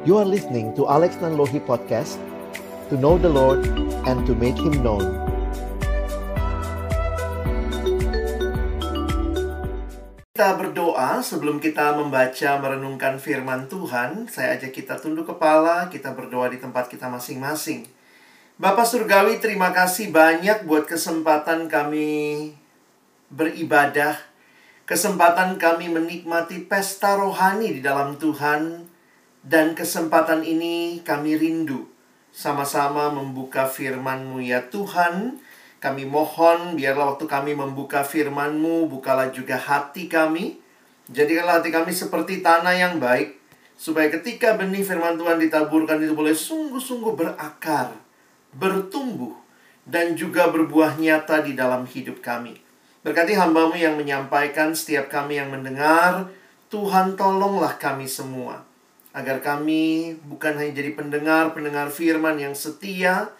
You are listening to Alex Nanlohi Podcast To know the Lord and to make Him known. Kita berdoa sebelum kita membaca merenungkan firman Tuhan Saya ajak kita tunduk kepala, kita berdoa di tempat kita masing-masing. Bapak Surgawi terima kasih banyak buat kesempatan kami beribadah Kesempatan kami menikmati pesta rohani di dalam Tuhan Dan kesempatan ini kami rindu Sama-sama membuka firman-Mu ya Tuhan kami mohon biarlah waktu kami membuka firman-Mu, bukalah juga hati kami. Jadikanlah hati kami seperti tanah yang baik, supaya ketika benih firman Tuhan ditaburkan itu boleh sungguh-sungguh berakar, bertumbuh, dan juga berbuah nyata di dalam hidup kami. Berkati hambamu yang menyampaikan, setiap kami yang mendengar, Tuhan tolonglah kami semua. Agar kami bukan hanya jadi pendengar-pendengar firman yang setia,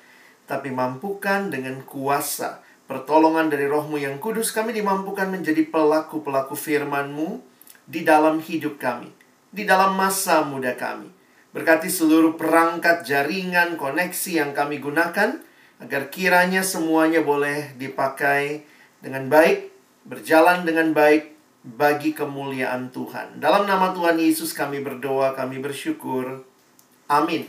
tapi mampukan dengan kuasa pertolongan dari rohmu yang kudus kami dimampukan menjadi pelaku-pelaku firmanmu di dalam hidup kami, di dalam masa muda kami. Berkati seluruh perangkat jaringan koneksi yang kami gunakan, agar kiranya semuanya boleh dipakai dengan baik, berjalan dengan baik bagi kemuliaan Tuhan. Dalam nama Tuhan Yesus kami berdoa, kami bersyukur. Amin.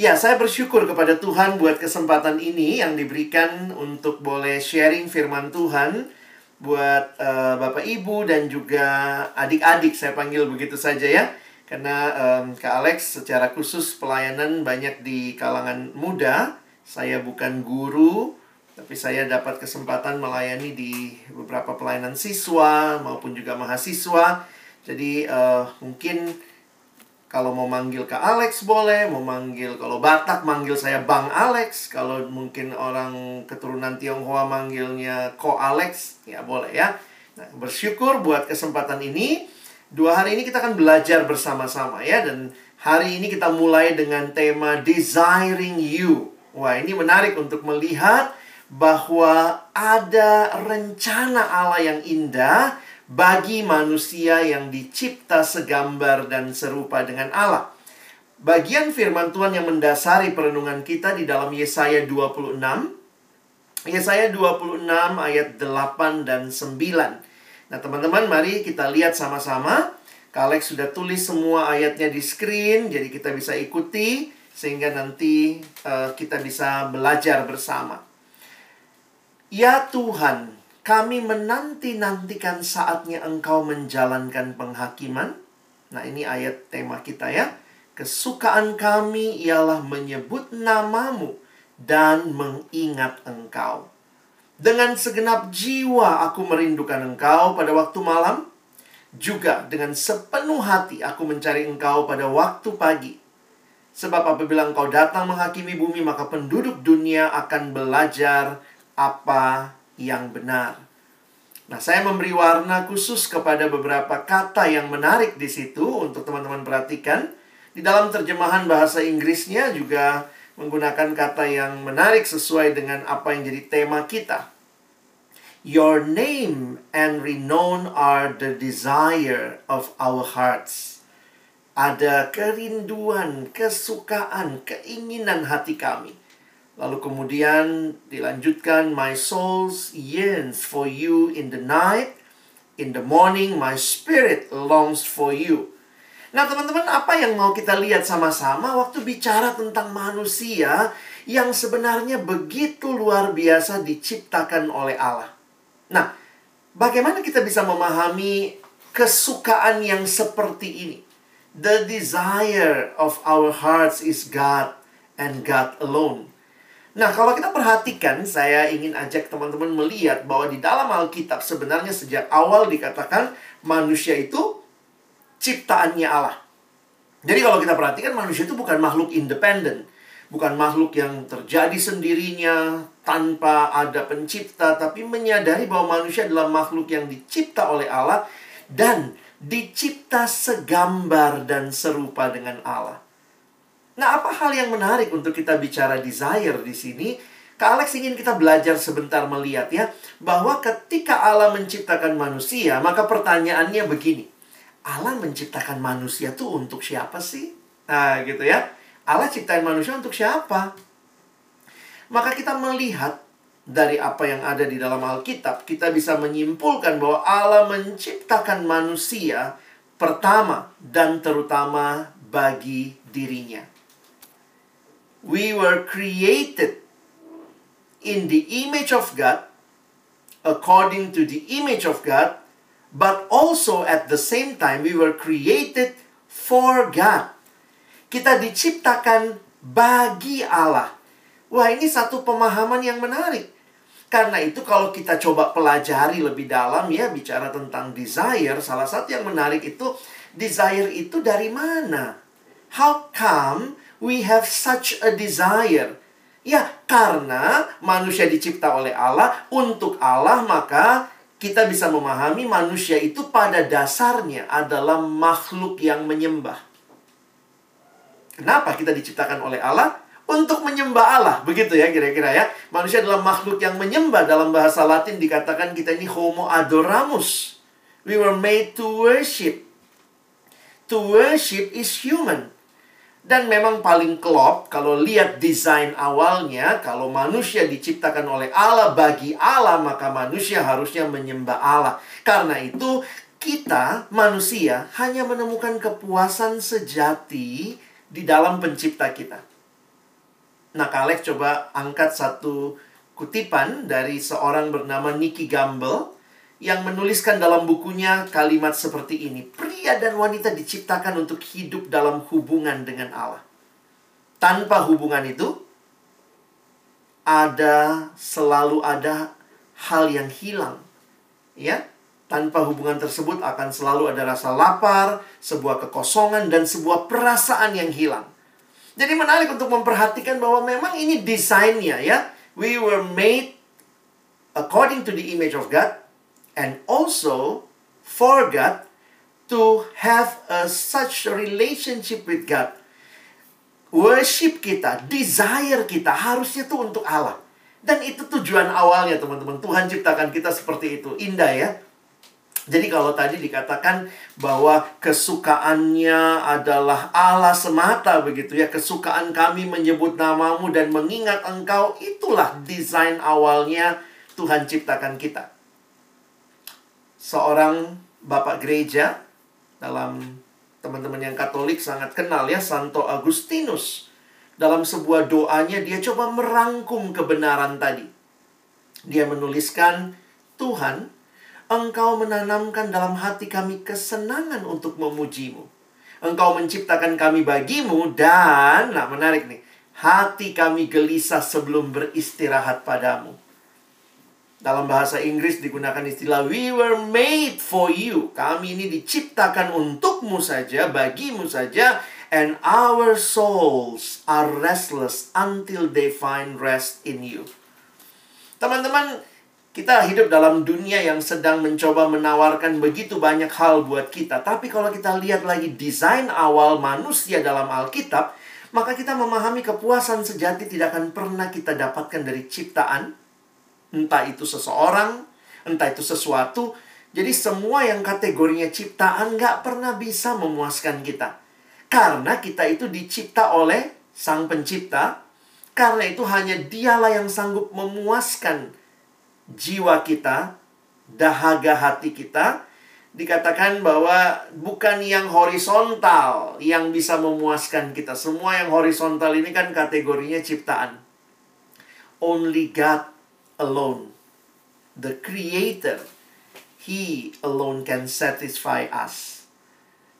Ya, saya bersyukur kepada Tuhan buat kesempatan ini yang diberikan untuk boleh sharing firman Tuhan buat uh, Bapak Ibu dan juga adik-adik saya panggil begitu saja ya. Karena um, Kak Alex secara khusus pelayanan banyak di kalangan muda. Saya bukan guru, tapi saya dapat kesempatan melayani di beberapa pelayanan siswa maupun juga mahasiswa. Jadi uh, mungkin kalau mau manggil ke Alex boleh, mau manggil kalau Batak manggil saya Bang Alex, kalau mungkin orang keturunan Tionghoa manggilnya Ko Alex, ya boleh ya. Nah, bersyukur buat kesempatan ini. Dua hari ini kita akan belajar bersama-sama ya dan hari ini kita mulai dengan tema Desiring You. Wah, ini menarik untuk melihat bahwa ada rencana Allah yang indah bagi manusia yang dicipta segambar dan serupa dengan Allah. Bagian firman Tuhan yang mendasari perenungan kita di dalam Yesaya 26. Yesaya 26 ayat 8 dan 9. Nah, teman-teman, mari kita lihat sama-sama. Kalek sudah tulis semua ayatnya di screen, jadi kita bisa ikuti sehingga nanti uh, kita bisa belajar bersama. Ya Tuhan, kami menanti-nantikan saatnya engkau menjalankan penghakiman. Nah, ini ayat tema kita ya. Kesukaan kami ialah menyebut namamu dan mengingat engkau. Dengan segenap jiwa aku merindukan engkau pada waktu malam. Juga dengan sepenuh hati aku mencari engkau pada waktu pagi. Sebab apabila engkau datang menghakimi bumi, maka penduduk dunia akan belajar apa yang benar. Nah, saya memberi warna khusus kepada beberapa kata yang menarik di situ untuk teman-teman perhatikan. Di dalam terjemahan bahasa Inggrisnya juga menggunakan kata yang menarik sesuai dengan apa yang jadi tema kita. Your name and renown are the desire of our hearts. Ada kerinduan, kesukaan, keinginan hati kami. Lalu kemudian dilanjutkan My soul yearns for you in the night In the morning my spirit longs for you. Nah teman-teman apa yang mau kita lihat sama-sama Waktu bicara tentang manusia Yang sebenarnya begitu luar biasa diciptakan oleh Allah? Nah bagaimana kita bisa memahami kesukaan yang seperti ini? The desire of our hearts is God and God alone Nah, kalau kita perhatikan, saya ingin ajak teman-teman melihat bahwa di dalam Alkitab sebenarnya sejak awal dikatakan manusia itu ciptaannya Allah. Jadi kalau kita perhatikan manusia itu bukan makhluk independen, bukan makhluk yang terjadi sendirinya tanpa ada pencipta, tapi menyadari bahwa manusia adalah makhluk yang dicipta oleh Allah dan dicipta segambar dan serupa dengan Allah. Nah, apa hal yang menarik untuk kita bicara desire di sini? Kak Alex ingin kita belajar sebentar melihat ya, bahwa ketika Allah menciptakan manusia, maka pertanyaannya begini. Allah menciptakan manusia tuh untuk siapa sih? Nah, gitu ya. Allah ciptain manusia untuk siapa? Maka kita melihat dari apa yang ada di dalam Alkitab, kita bisa menyimpulkan bahwa Allah menciptakan manusia pertama dan terutama bagi dirinya. We were created in the image of God, according to the image of God, but also at the same time we were created for God. Kita diciptakan bagi Allah. Wah, ini satu pemahaman yang menarik. Karena itu kalau kita coba pelajari lebih dalam ya bicara tentang desire, salah satu yang menarik itu desire itu dari mana? How come we have such a desire? Ya, karena manusia dicipta oleh Allah untuk Allah, maka kita bisa memahami manusia itu pada dasarnya adalah makhluk yang menyembah. Kenapa kita diciptakan oleh Allah? untuk menyembah Allah. Begitu ya kira-kira ya. Manusia adalah makhluk yang menyembah. Dalam bahasa Latin dikatakan kita ini homo adoramus. We were made to worship. To worship is human. Dan memang paling klop kalau lihat desain awalnya, kalau manusia diciptakan oleh Allah bagi Allah, maka manusia harusnya menyembah Allah. Karena itu kita manusia hanya menemukan kepuasan sejati di dalam pencipta kita. Nah, Kalek coba angkat satu kutipan dari seorang bernama Nicky Gamble yang menuliskan dalam bukunya kalimat seperti ini. Pria dan wanita diciptakan untuk hidup dalam hubungan dengan Allah. Tanpa hubungan itu, ada selalu ada hal yang hilang. Ya, tanpa hubungan tersebut akan selalu ada rasa lapar, sebuah kekosongan dan sebuah perasaan yang hilang. Jadi menarik untuk memperhatikan bahwa memang ini desainnya ya. We were made according to the image of God and also for God to have a such relationship with God. Worship kita, desire kita harusnya tuh untuk Allah. Dan itu tujuan awalnya teman-teman. Tuhan ciptakan kita seperti itu. Indah ya. Jadi kalau tadi dikatakan bahwa kesukaannya adalah Allah semata begitu ya. Kesukaan kami menyebut namamu dan mengingat engkau itulah desain awalnya Tuhan ciptakan kita. Seorang bapak gereja dalam teman-teman yang Katolik sangat kenal ya Santo Agustinus. Dalam sebuah doanya dia coba merangkum kebenaran tadi. Dia menuliskan Tuhan Engkau menanamkan dalam hati kami kesenangan untuk memujimu. Engkau menciptakan kami bagimu dan, nah menarik nih, hati kami gelisah sebelum beristirahat padamu. Dalam bahasa Inggris digunakan istilah we were made for you. Kami ini diciptakan untukmu saja, bagimu saja. And our souls are restless until they find rest in you. Teman-teman, kita hidup dalam dunia yang sedang mencoba menawarkan begitu banyak hal buat kita. Tapi kalau kita lihat lagi desain awal manusia dalam Alkitab, maka kita memahami kepuasan sejati tidak akan pernah kita dapatkan dari ciptaan. Entah itu seseorang, entah itu sesuatu. Jadi semua yang kategorinya ciptaan nggak pernah bisa memuaskan kita. Karena kita itu dicipta oleh sang pencipta. Karena itu hanya dialah yang sanggup memuaskan jiwa kita, dahaga hati kita, dikatakan bahwa bukan yang horizontal yang bisa memuaskan kita. Semua yang horizontal ini kan kategorinya ciptaan. Only God alone, the creator, he alone can satisfy us.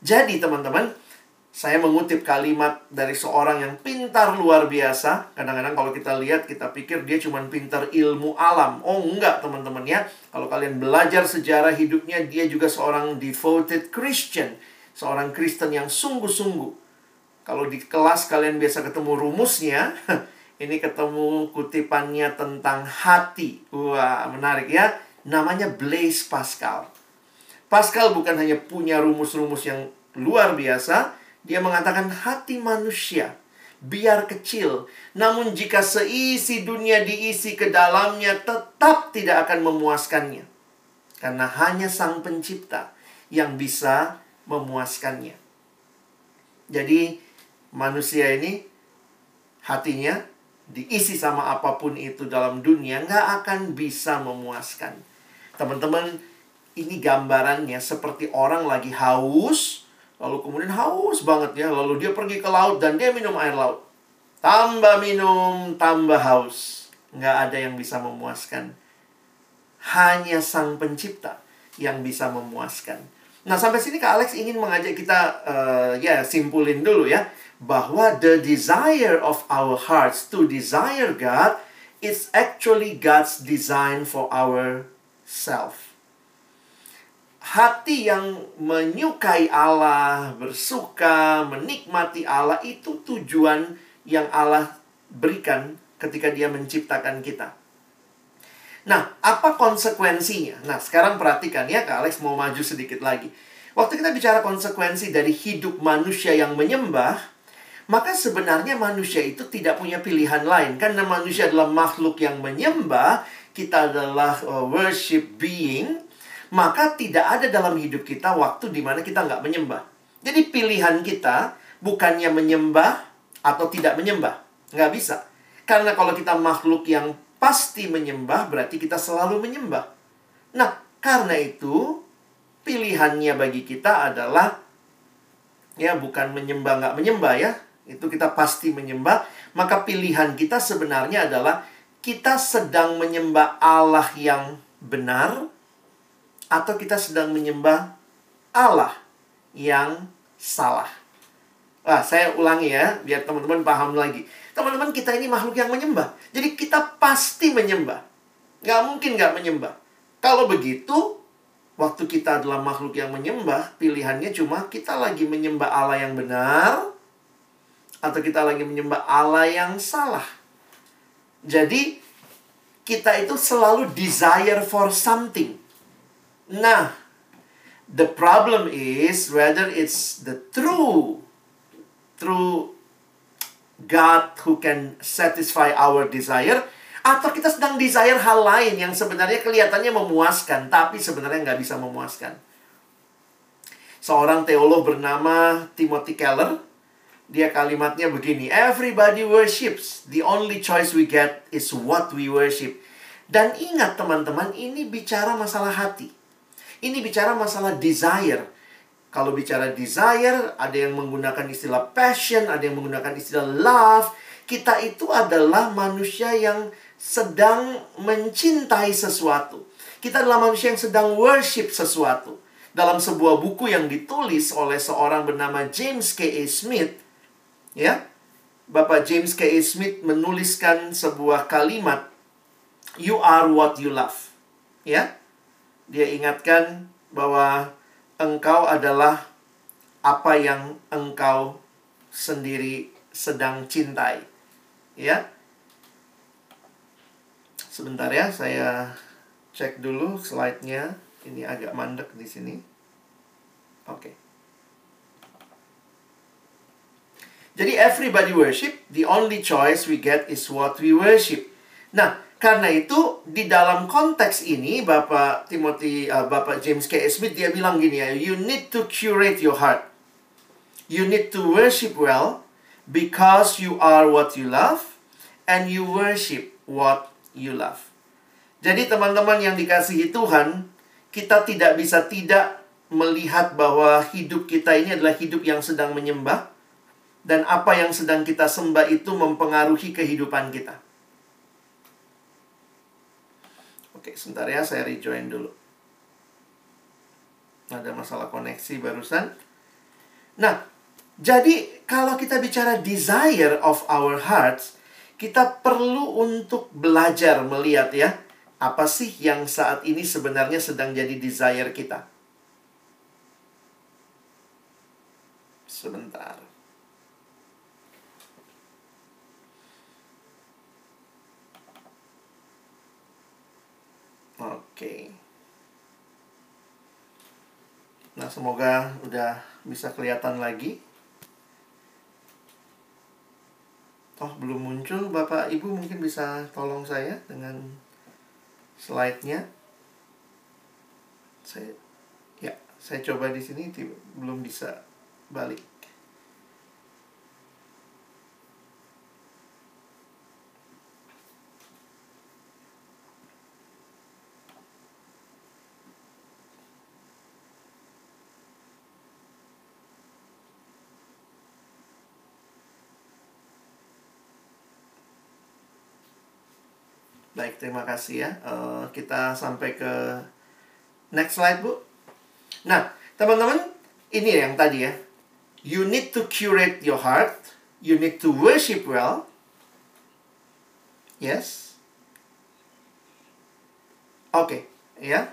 Jadi teman-teman, saya mengutip kalimat dari seorang yang pintar luar biasa. Kadang-kadang kalau kita lihat, kita pikir dia cuma pintar ilmu alam. Oh enggak teman-teman ya. Kalau kalian belajar sejarah hidupnya, dia juga seorang devoted Christian. Seorang Kristen yang sungguh-sungguh. Kalau di kelas kalian biasa ketemu rumusnya, ini ketemu kutipannya tentang hati. Wah, menarik ya. Namanya Blaise Pascal. Pascal bukan hanya punya rumus-rumus yang luar biasa, dia mengatakan hati manusia biar kecil, namun jika seisi dunia diisi ke dalamnya tetap tidak akan memuaskannya. Karena hanya Sang Pencipta yang bisa memuaskannya. Jadi manusia ini hatinya diisi sama apa pun itu dalam dunia nggak akan bisa memuaskan. Teman-teman, ini gambarannya seperti orang lagi haus, lalu kemudian haus banget ya, lalu dia pergi ke laut dan dia minum air laut. Tambah minum, tambah haus. Nggak ada yang bisa memuaskan. Hanya sang pencipta yang bisa memuaskan. Nah, sampai sini Kak Alex ingin mengajak kita uh, ya simpulin dulu ya bahwa the desire of our hearts to desire God is actually God's design for our self. Hati yang menyukai Allah, bersuka, menikmati Allah itu tujuan yang Allah berikan ketika dia menciptakan kita. Nah, apa konsekuensinya? Nah, sekarang perhatikan ya, Kak Alex mau maju sedikit lagi. Waktu kita bicara konsekuensi dari hidup manusia yang menyembah, maka sebenarnya manusia itu tidak punya pilihan lain. Karena manusia adalah makhluk yang menyembah, kita adalah uh, worship being, maka tidak ada dalam hidup kita waktu di mana kita nggak menyembah. Jadi pilihan kita bukannya menyembah atau tidak menyembah. Nggak bisa. Karena kalau kita makhluk yang pasti menyembah berarti kita selalu menyembah. Nah, karena itu pilihannya bagi kita adalah ya bukan menyembah nggak menyembah ya. Itu kita pasti menyembah, maka pilihan kita sebenarnya adalah kita sedang menyembah Allah yang benar atau kita sedang menyembah Allah yang salah. Ah, saya ulangi ya, biar teman-teman paham lagi. Teman-teman, kita ini makhluk yang menyembah. Jadi kita pasti menyembah. Nggak mungkin nggak menyembah. Kalau begitu, waktu kita adalah makhluk yang menyembah, pilihannya cuma kita lagi menyembah Allah yang benar, atau kita lagi menyembah Allah yang salah. Jadi, kita itu selalu desire for something. Nah, the problem is whether it's the true through God who can satisfy our desire atau kita sedang desire hal lain yang sebenarnya kelihatannya memuaskan tapi sebenarnya nggak bisa memuaskan. Seorang teolog bernama Timothy Keller dia kalimatnya begini, everybody worships, the only choice we get is what we worship. Dan ingat teman-teman, ini bicara masalah hati. Ini bicara masalah desire kalau bicara desire, ada yang menggunakan istilah passion, ada yang menggunakan istilah love. Kita itu adalah manusia yang sedang mencintai sesuatu. Kita adalah manusia yang sedang worship sesuatu. Dalam sebuah buku yang ditulis oleh seorang bernama James K. A. Smith, ya, Bapak James K. A. Smith menuliskan sebuah kalimat, "You are what you love." Ya, dia ingatkan bahwa engkau adalah apa yang engkau sendiri sedang cintai. Ya. Sebentar ya, saya cek dulu slide-nya. Ini agak mandek di sini. Oke. Jadi everybody worship, the only choice we get is what we worship. Nah, karena itu di dalam konteks ini Bapak Timothy uh, Bapak James K. Smith dia bilang gini ya, you need to curate your heart. You need to worship well because you are what you love and you worship what you love. Jadi teman-teman yang dikasihi Tuhan, kita tidak bisa tidak melihat bahwa hidup kita ini adalah hidup yang sedang menyembah dan apa yang sedang kita sembah itu mempengaruhi kehidupan kita. Oke, sebentar ya, saya rejoin dulu. Ada masalah koneksi barusan. Nah, jadi kalau kita bicara desire of our hearts, kita perlu untuk belajar melihat ya, apa sih yang saat ini sebenarnya sedang jadi desire kita. Sebentar. Oke. Nah, semoga udah bisa kelihatan lagi. Oh, belum muncul. Bapak Ibu mungkin bisa tolong saya dengan slide-nya. Saya ya, Saya coba di sini belum bisa balik. Baik, terima kasih ya. Uh, kita sampai ke next slide, Bu. Nah, teman-teman, ini yang tadi ya. You need to curate your heart. You need to worship well. Yes. Oke, okay, ya.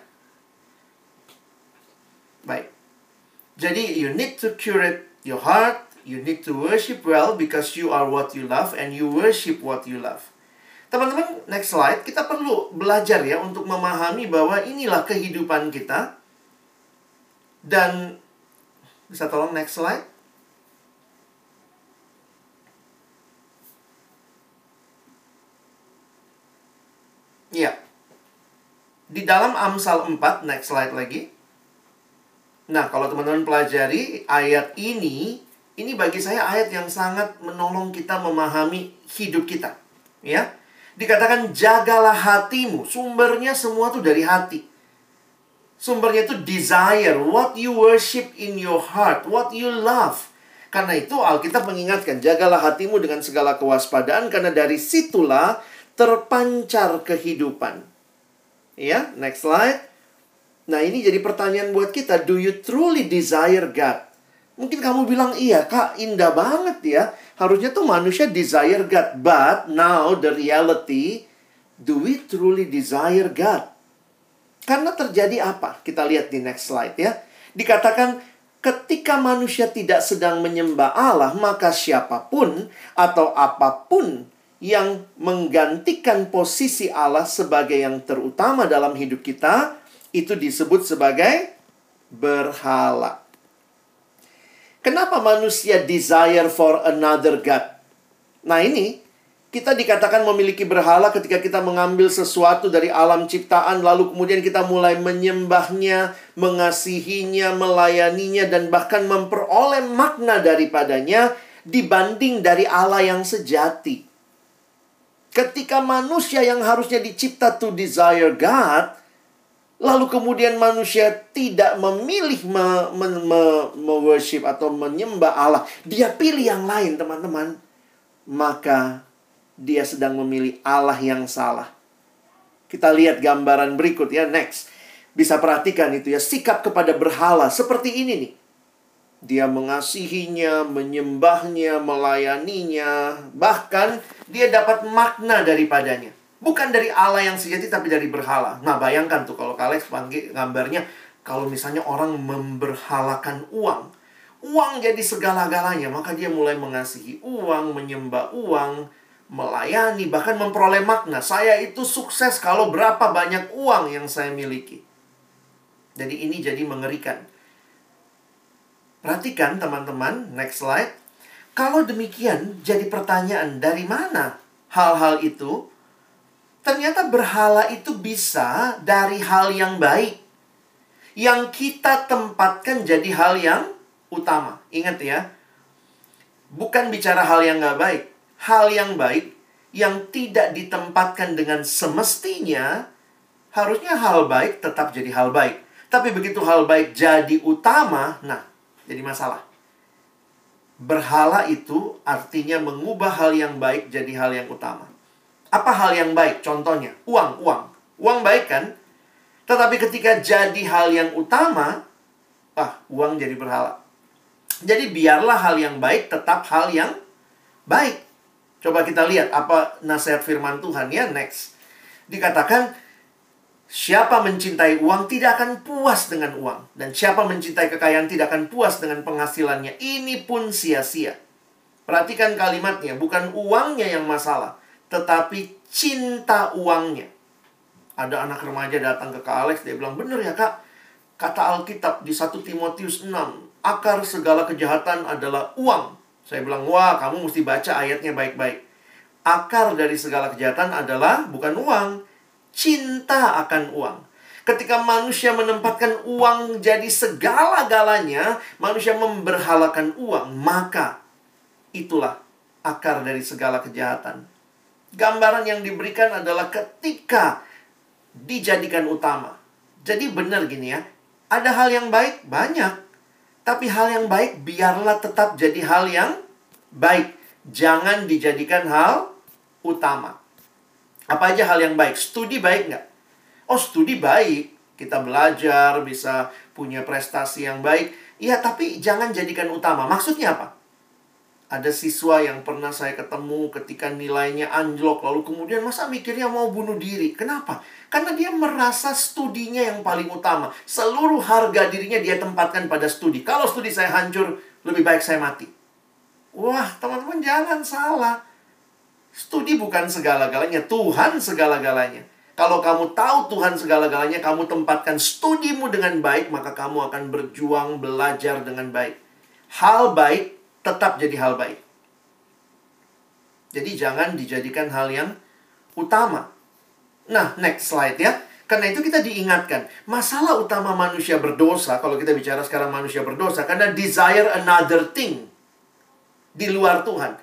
Baik. Jadi, you need to curate your heart. You need to worship well because you are what you love and you worship what you love. Teman-teman, next slide. Kita perlu belajar ya untuk memahami bahwa inilah kehidupan kita. Dan bisa tolong next slide. Iya. Di dalam Amsal 4, next slide lagi. Nah, kalau teman-teman pelajari ayat ini, ini bagi saya ayat yang sangat menolong kita memahami hidup kita. Ya, Dikatakan jagalah hatimu. Sumbernya semua tuh dari hati. Sumbernya itu desire, what you worship in your heart, what you love. Karena itu Alkitab mengingatkan, jagalah hatimu dengan segala kewaspadaan karena dari situlah terpancar kehidupan. Ya, next slide. Nah, ini jadi pertanyaan buat kita, do you truly desire God? Mungkin kamu bilang, iya kak, indah banget ya. Harusnya tuh manusia desire God. But now the reality, do we truly desire God? Karena terjadi apa? Kita lihat di next slide ya. Dikatakan, ketika manusia tidak sedang menyembah Allah, maka siapa pun atau apa pun yang menggantikan posisi Allah sebagai yang terutama dalam hidup kita, itu disebut sebagai berhala. Kenapa manusia desire for another God? Nah ini, kita dikatakan memiliki berhala ketika kita mengambil sesuatu dari alam ciptaan, lalu kemudian kita mulai menyembahnya, mengasihinya, melayaninya, dan bahkan memperoleh makna daripadanya dibanding dari Allah yang sejati. Ketika manusia yang harusnya dicipta to desire God, Lalu kemudian manusia tidak memilih me, me, me, me atau menyembah Allah. Dia pilih yang lain, teman-teman. Maka dia sedang memilih Allah yang salah. Kita lihat gambaran berikut ya, next. Bisa perhatikan itu ya, sikap kepada berhala seperti ini nih. Dia mengasihinya, menyembahnya, melayaninya, bahkan dia dapat makna daripadanya. Bukan dari Allah yang sejati tapi dari berhala. Nah, bayangkan tuh kalau Alex panggil gambarnya kalau misalnya orang memberhalakan uang. Uang jadi segala-galanya, maka dia mulai mengasihi uang, menyembah uang, melayani, bahkan memperoleh makna. Saya itu sukses kalau berapa banyak uang yang saya miliki. Jadi ini jadi mengerikan. Perhatikan teman-teman, next slide. Kalau demikian, jadi pertanyaan dari mana hal-hal itu Ternyata berhala itu bisa dari hal yang baik. Yang kita tempatkan jadi hal yang utama. Ingat ya, bukan bicara hal yang nggak baik. Hal yang baik yang tidak ditempatkan dengan semestinya, harusnya hal baik tetap jadi hal baik. Tapi begitu hal baik jadi utama, nah, jadi masalah. Berhala itu artinya mengubah hal yang baik jadi hal yang utama. Apa hal yang baik? Contohnya, uang, uang. Uang baik kan? Tetapi ketika jadi hal yang utama, ah, uang jadi berhala. Jadi biarlah hal yang baik tetap hal yang baik. Coba kita lihat apa nasihat firman Tuhan ya, next. Dikatakan, siapa mencintai uang tidak akan puas dengan uang. Dan siapa mencintai kekayaan tidak akan puas dengan penghasilannya. Ini pun sia-sia. Perhatikan kalimatnya, bukan uangnya yang masalah tetapi cinta uangnya. Ada anak remaja datang ke Kak Alex, dia bilang, bener ya kak, kata Alkitab di 1 Timotius 6, akar segala kejahatan adalah uang. Saya bilang, wah kamu mesti baca ayatnya baik-baik. Akar dari segala kejahatan adalah bukan uang, cinta akan uang. Ketika manusia menempatkan uang jadi segala-galanya, manusia memberhalakan uang, maka itulah akar dari segala kejahatan. Gambaran yang diberikan adalah ketika dijadikan utama. Jadi benar gini ya, ada hal yang baik banyak, tapi hal yang baik biarlah tetap jadi hal yang baik. Jangan dijadikan hal utama. Apa aja hal yang baik? Studi baik nggak? Oh, studi baik. Kita belajar, bisa punya prestasi yang baik. Iya, tapi jangan jadikan utama. Maksudnya apa? Ada siswa yang pernah saya ketemu ketika nilainya anjlok, lalu kemudian masa mikirnya mau bunuh diri. Kenapa? Karena dia merasa studinya yang paling utama. Seluruh harga dirinya dia tempatkan pada studi. Kalau studi saya hancur, lebih baik saya mati. Wah, teman-teman jangan salah. Studi bukan segala-galanya, Tuhan segala-galanya. Kalau kamu tahu Tuhan segala-galanya, kamu tempatkan studimu dengan baik, maka kamu akan berjuang belajar dengan baik. Hal baik tetap jadi hal baik. Jadi jangan dijadikan hal yang utama. Nah, next slide ya. Karena itu kita diingatkan, masalah utama manusia berdosa, kalau kita bicara sekarang manusia berdosa, karena desire another thing di luar Tuhan.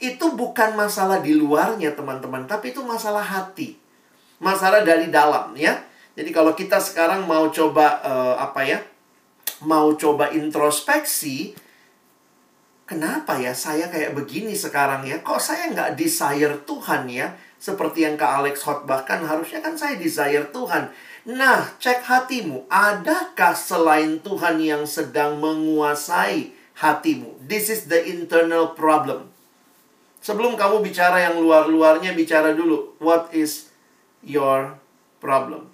Itu bukan masalah di luarnya, teman-teman, tapi itu masalah hati. Masalah dari dalam, ya. Jadi kalau kita sekarang mau coba uh, apa ya? Mau coba introspeksi, kenapa ya saya kayak begini sekarang ya? Kok saya nggak desire Tuhan ya? Seperti yang Kak Alex khotbahkan, harusnya kan saya desire Tuhan. Nah, cek hatimu. Adakah selain Tuhan yang sedang menguasai hatimu? This is the internal problem. Sebelum kamu bicara yang luar-luarnya, bicara dulu. What is your problem?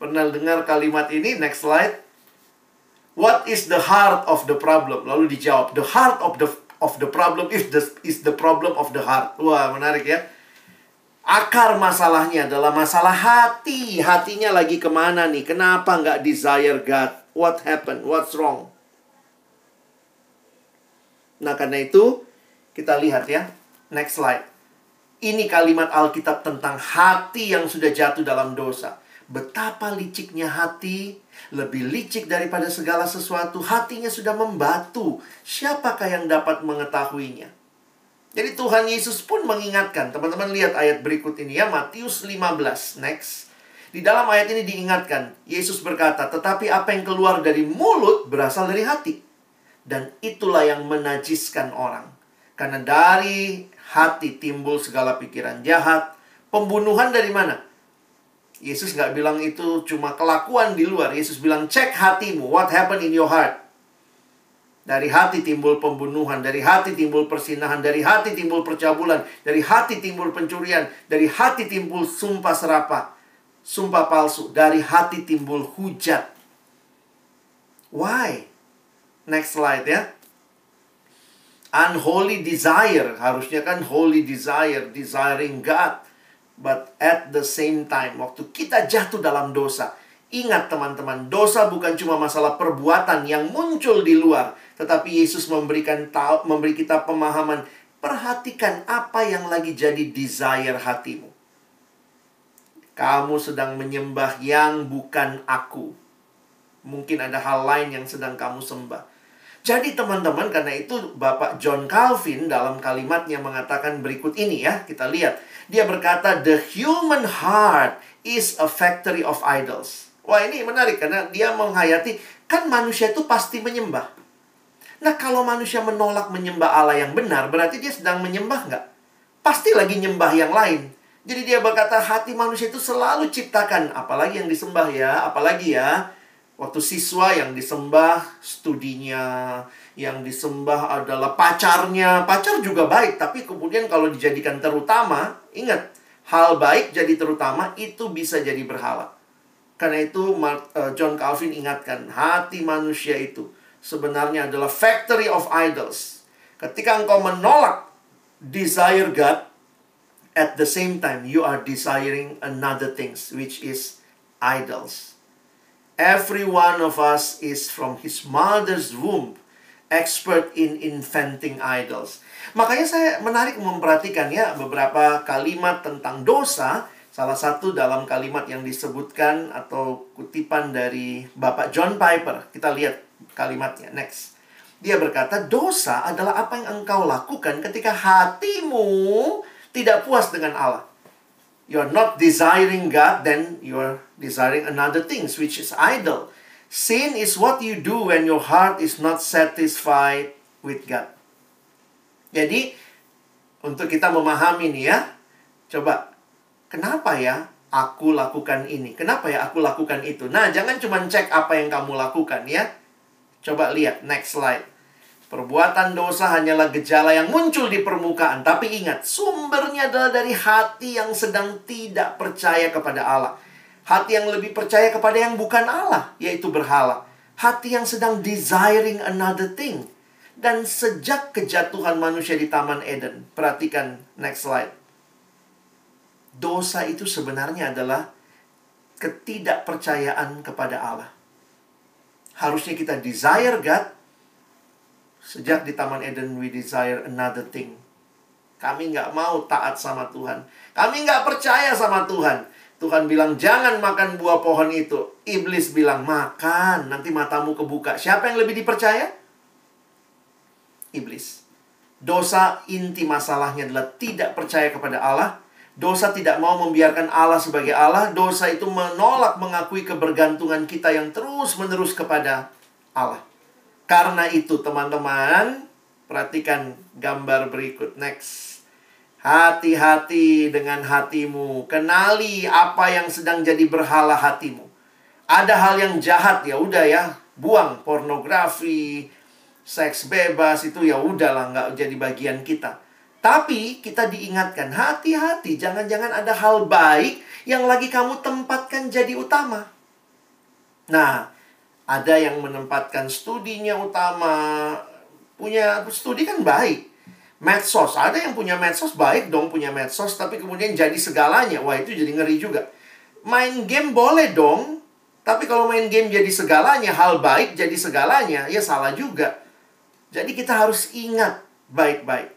Pernah dengar kalimat ini? Next slide. What is the heart of the problem? Lalu dijawab, the heart of the of the problem is the is the problem of the heart. Wah, menarik ya. Akar masalahnya adalah masalah hati. Hatinya lagi ke mana nih? Kenapa nggak desire God? What happened? What's wrong? Nah, karena itu kita lihat ya. Next slide. Ini kalimat Alkitab tentang hati yang sudah jatuh dalam dosa. Betapa liciknya hati, lebih licik daripada segala sesuatu. Hatinya sudah membatu. Siapakah yang dapat mengetahuinya? Jadi Tuhan Yesus pun mengingatkan. Teman-teman lihat ayat berikut ini ya, Matius 15. Next. Di dalam ayat ini diingatkan, Yesus berkata, "Tetapi apa yang keluar dari mulut berasal dari hati, dan itulah yang menajiskan orang. Karena dari hati timbul segala pikiran jahat, pembunuhan dari mana? Yesus nggak bilang itu cuma kelakuan di luar. Yesus bilang, cek hatimu. What happened in your heart? Dari hati timbul pembunuhan, dari hati timbul persinahan, dari hati timbul percabulan, dari hati timbul pencurian, dari hati timbul sumpah serapah, sumpah palsu, dari hati timbul hujat. Why? Next slide ya. Unholy desire, harusnya kan holy desire, desiring God. But at the same time, waktu kita jatuh dalam dosa, Ingat teman-teman, dosa bukan cuma masalah perbuatan yang muncul di luar, tetapi Yesus memberikan tahu, memberi kita pemahaman, perhatikan apa yang lagi jadi desire hatimu. Kamu sedang menyembah yang bukan aku. Mungkin ada hal lain yang sedang kamu sembah. Jadi teman-teman, karena itu Bapak John Calvin dalam kalimatnya mengatakan berikut ini ya, kita lihat. Dia berkata, the human heart is a factory of idols. Wah ini menarik karena dia menghayati kan manusia itu pasti menyembah. Nah kalau manusia menolak menyembah Allah yang benar berarti dia sedang menyembah nggak? Pasti lagi nyembah yang lain. Jadi dia berkata hati manusia itu selalu ciptakan apalagi yang disembah ya, apalagi ya waktu siswa yang disembah studinya, yang disembah adalah pacarnya. Pacar juga baik, tapi kemudian kalau dijadikan terutama, ingat, hal baik jadi terutama itu bisa jadi berhala. Karena itu eh, John Calvin ingatkan, hati manusia itu sebenarnya adalah factory of idols. Ketika engkau menolak desire God, at the same time you are desiring another things which is idols. Every one of us is from his mother's womb expert in inventing idols. Makanya saya menarik memperhatikan ya beberapa kalimat tentang dosa Salah satu dalam kalimat yang disebutkan atau kutipan dari Bapak John Piper. Kita lihat kalimatnya. Next. Dia berkata, dosa adalah apa yang engkau lakukan ketika hatimu tidak puas dengan Allah. You're not desiring God, then you're desiring another things, which is idol. Sin is what you do when your heart is not satisfied with God. Jadi, untuk kita memahami nih ya, coba, kenapa ya aku lakukan ini? Kenapa ya aku lakukan itu? Nah, jangan cuma cek apa yang kamu lakukan ya. Coba lihat, next slide. Perbuatan dosa hanyalah gejala yang muncul di permukaan. Tapi ingat, sumbernya adalah dari hati yang sedang tidak percaya kepada Allah. Hati yang lebih percaya kepada yang bukan Allah, yaitu berhala. Hati yang sedang desiring another thing. Dan sejak kejatuhan manusia di Taman Eden, perhatikan next slide. Dosa itu sebenarnya adalah ketidakpercayaan kepada Allah. Harusnya kita desire God, Sejak di Taman Eden, we desire another thing. Kami nggak mau taat sama Tuhan. Kami nggak percaya sama Tuhan. Tuhan bilang, jangan makan buah pohon itu. Iblis bilang, makan, nanti matamu kebuka. Siapa yang lebih dipercaya? Iblis. Dosa inti masalahnya adalah tidak percaya kepada Allah. Dosa tidak mau membiarkan Allah sebagai Allah. Dosa itu menolak mengakui kebergantungan kita yang terus-menerus kepada Allah. Karena itu teman-teman, perhatikan gambar berikut. Next. Hati-hati dengan hatimu. Kenali apa yang sedang jadi berhala hatimu. Ada hal yang jahat ya udah ya, buang pornografi, seks bebas itu ya udahlah nggak jadi bagian kita. Tapi kita diingatkan hati-hati, jangan-jangan ada hal baik yang lagi kamu tempatkan jadi utama. Nah, ada yang menempatkan studinya utama. Punya studi kan baik. Medsos, ada yang punya medsos baik dong punya medsos, tapi kemudian jadi segalanya. Wah, itu jadi ngeri juga. Main game boleh dong, tapi kalau main game jadi segalanya, hal baik jadi segalanya, ya salah juga. Jadi kita harus ingat baik-baik.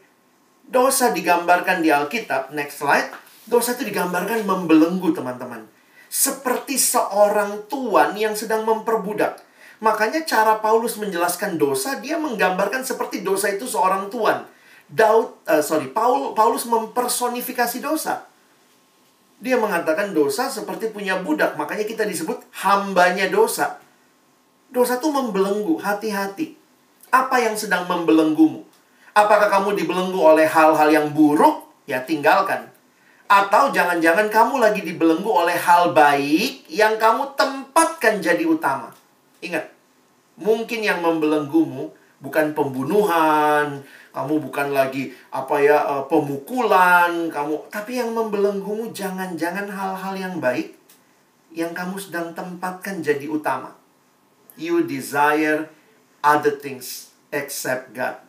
Dosa digambarkan di Alkitab, next slide. Dosa itu digambarkan membelenggu, teman-teman seperti seorang tuan yang sedang memperbudak. Makanya cara Paulus menjelaskan dosa, dia menggambarkan seperti dosa itu seorang tuan. Daud, uh, sorry, Paul, Paulus mempersonifikasi dosa. Dia mengatakan dosa seperti punya budak, makanya kita disebut hambanya dosa. Dosa itu membelenggu, hati-hati. Apa yang sedang membelenggumu? Apakah kamu dibelenggu oleh hal-hal yang buruk? Ya tinggalkan. Atau jangan-jangan kamu lagi dibelenggu oleh hal baik yang kamu tempatkan jadi utama. Ingat, mungkin yang membelenggumu bukan pembunuhan, kamu bukan lagi apa ya eh, pemukulan, kamu tapi yang membelenggumu jangan-jangan hal-hal yang baik yang kamu sedang tempatkan jadi utama. You desire other things except God.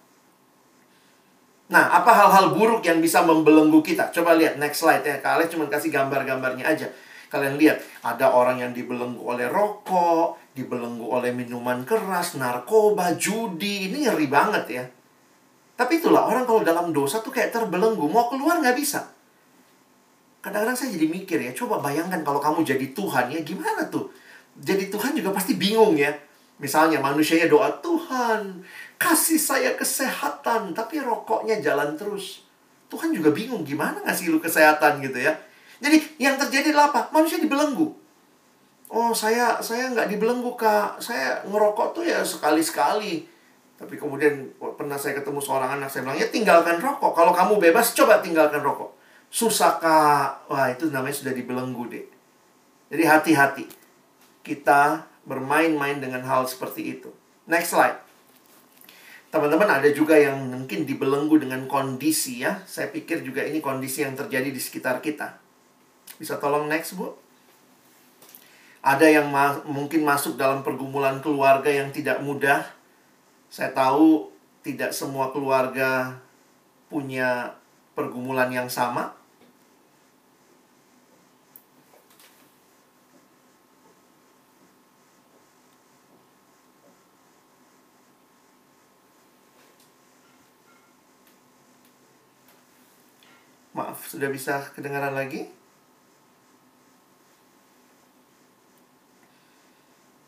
Nah, apa hal-hal buruk yang bisa membelenggu kita? Coba lihat next slide ya. Kalian cuma kasih gambar-gambarnya aja. Kalian lihat, ada orang yang dibelenggu oleh rokok, dibelenggu oleh minuman keras, narkoba, judi. Ini ngeri banget ya. Tapi itulah, orang kalau dalam dosa tuh kayak terbelenggu. Mau keluar nggak bisa. Kadang-kadang saya jadi mikir ya, coba bayangkan kalau kamu jadi Tuhan ya, gimana tuh? Jadi Tuhan juga pasti bingung ya. Misalnya manusianya doa, Tuhan, kasih saya kesehatan, tapi rokoknya jalan terus. Tuhan juga bingung gimana ngasih lu kesehatan gitu ya. Jadi yang terjadi adalah apa? Manusia dibelenggu. Oh saya saya nggak dibelenggu kak, saya ngerokok tuh ya sekali sekali. Tapi kemudian pernah saya ketemu seorang anak saya bilang ya tinggalkan rokok. Kalau kamu bebas coba tinggalkan rokok. Susah wah itu namanya sudah dibelenggu deh. Jadi hati-hati kita bermain-main dengan hal seperti itu. Next slide. Teman-teman ada juga yang mungkin dibelenggu dengan kondisi ya. Saya pikir juga ini kondisi yang terjadi di sekitar kita. Bisa tolong next, Bu? Ada yang ma mungkin masuk dalam pergumulan keluarga yang tidak mudah. Saya tahu tidak semua keluarga punya pergumulan yang sama. Maaf, sudah bisa kedengaran lagi?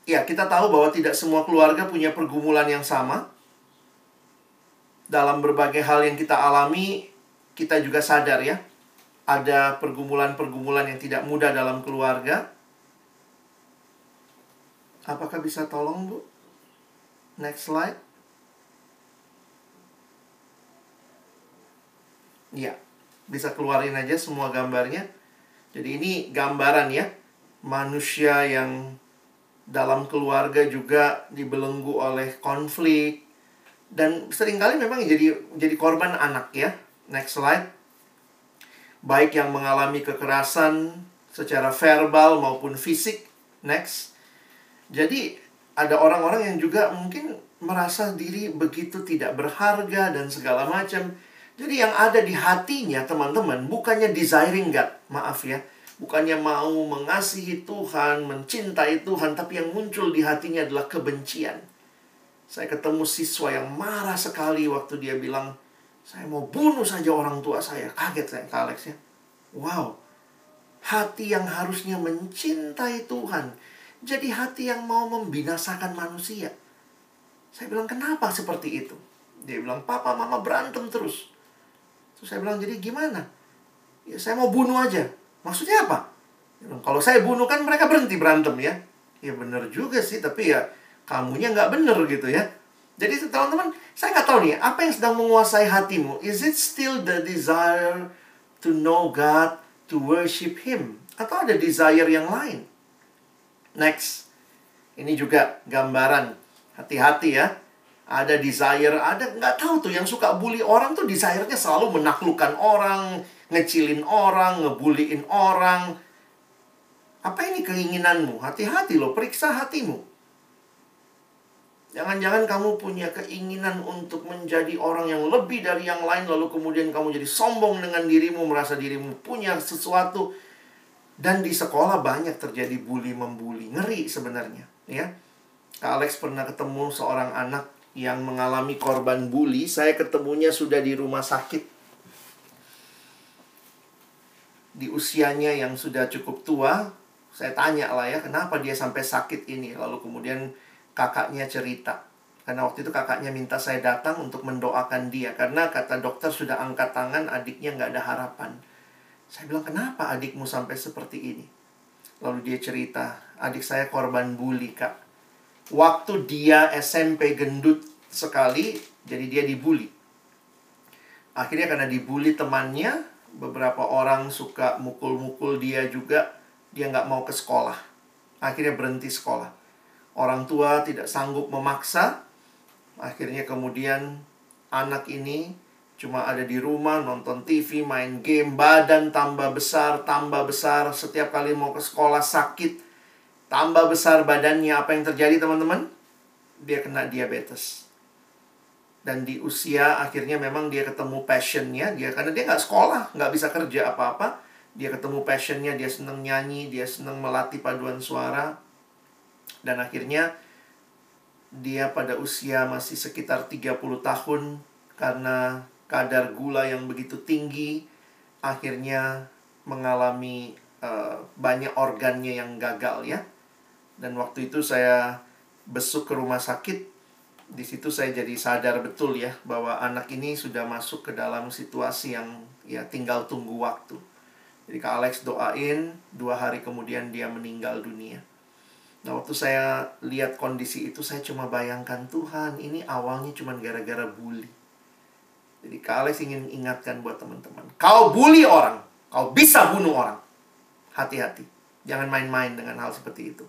Ya kita tahu bahwa tidak semua keluarga punya pergumulan yang sama. Dalam berbagai hal yang kita alami, kita juga sadar ya, ada pergumulan-pergumulan yang tidak mudah dalam keluarga. Apakah bisa tolong, Bu? Next slide. Ya, bisa keluarin aja semua gambarnya. Jadi ini gambaran ya, manusia yang dalam keluarga juga dibelenggu oleh konflik dan sering kali memang jadi jadi korban anak ya. Next slide. Baik yang mengalami kekerasan secara verbal maupun fisik. Next. Jadi ada orang-orang yang juga mungkin merasa diri begitu tidak berharga dan segala macam. Jadi yang ada di hatinya teman-teman bukannya desiring God, maaf ya bukannya mau mengasihi Tuhan, mencintai Tuhan, tapi yang muncul di hatinya adalah kebencian. Saya ketemu siswa yang marah sekali waktu dia bilang, saya mau bunuh saja orang tua saya. Kaget saya ke Alex ya. Wow, hati yang harusnya mencintai Tuhan, jadi hati yang mau membinasakan manusia. Saya bilang, kenapa seperti itu? Dia bilang, papa mama berantem terus. Terus saya bilang, jadi gimana? Ya saya mau bunuh aja. Maksudnya apa? Kalau saya bunuh kan mereka berhenti berantem ya. Ya bener juga sih, tapi ya kamunya nggak bener gitu ya. Jadi teman-teman, saya nggak tahu nih, apa yang sedang menguasai hatimu? Is it still the desire to know God, to worship Him? Atau ada desire yang lain? Next. Ini juga gambaran. Hati-hati ya. Ada desire, ada nggak tahu tuh yang suka bully orang tuh desire-nya selalu menaklukkan orang, ngecilin orang, ngebuliin orang. Apa ini keinginanmu? Hati-hati loh, periksa hatimu. Jangan-jangan kamu punya keinginan untuk menjadi orang yang lebih dari yang lain, lalu kemudian kamu jadi sombong dengan dirimu, merasa dirimu punya sesuatu. Dan di sekolah banyak terjadi bully membuli, ngeri sebenarnya, ya. Kak Alex pernah ketemu seorang anak yang mengalami korban bully. Saya ketemunya sudah di rumah sakit di usianya yang sudah cukup tua, saya tanya lah ya, kenapa dia sampai sakit ini? Lalu kemudian kakaknya cerita. Karena waktu itu kakaknya minta saya datang untuk mendoakan dia. Karena kata dokter sudah angkat tangan, adiknya nggak ada harapan. Saya bilang, kenapa adikmu sampai seperti ini? Lalu dia cerita, adik saya korban bully, Kak. Waktu dia SMP gendut sekali, jadi dia dibully. Akhirnya karena dibully temannya, beberapa orang suka mukul-mukul dia juga dia nggak mau ke sekolah. Akhirnya berhenti sekolah. Orang tua tidak sanggup memaksa. Akhirnya kemudian anak ini cuma ada di rumah nonton TV main game badan tambah besar tambah besar. Setiap kali mau ke sekolah sakit tambah besar badannya apa yang terjadi teman-teman? Dia kena diabetes. Dan di usia akhirnya memang dia ketemu passionnya dia karena dia nggak sekolah nggak bisa kerja apa-apa. Dia ketemu passionnya dia seneng nyanyi dia seneng melatih paduan suara. Dan akhirnya dia pada usia masih sekitar 30 tahun karena kadar gula yang begitu tinggi akhirnya mengalami uh, banyak organnya yang gagal ya dan waktu itu saya besuk ke rumah sakit di situ saya jadi sadar betul ya bahwa anak ini sudah masuk ke dalam situasi yang ya tinggal tunggu waktu. Jadi Kak Alex doain, dua hari kemudian dia meninggal dunia. Nah waktu saya lihat kondisi itu saya cuma bayangkan Tuhan ini awalnya cuma gara-gara bully. Jadi Kak Alex ingin ingatkan buat teman-teman. Kau bully orang, kau bisa bunuh orang. Hati-hati. Jangan main-main dengan hal seperti itu.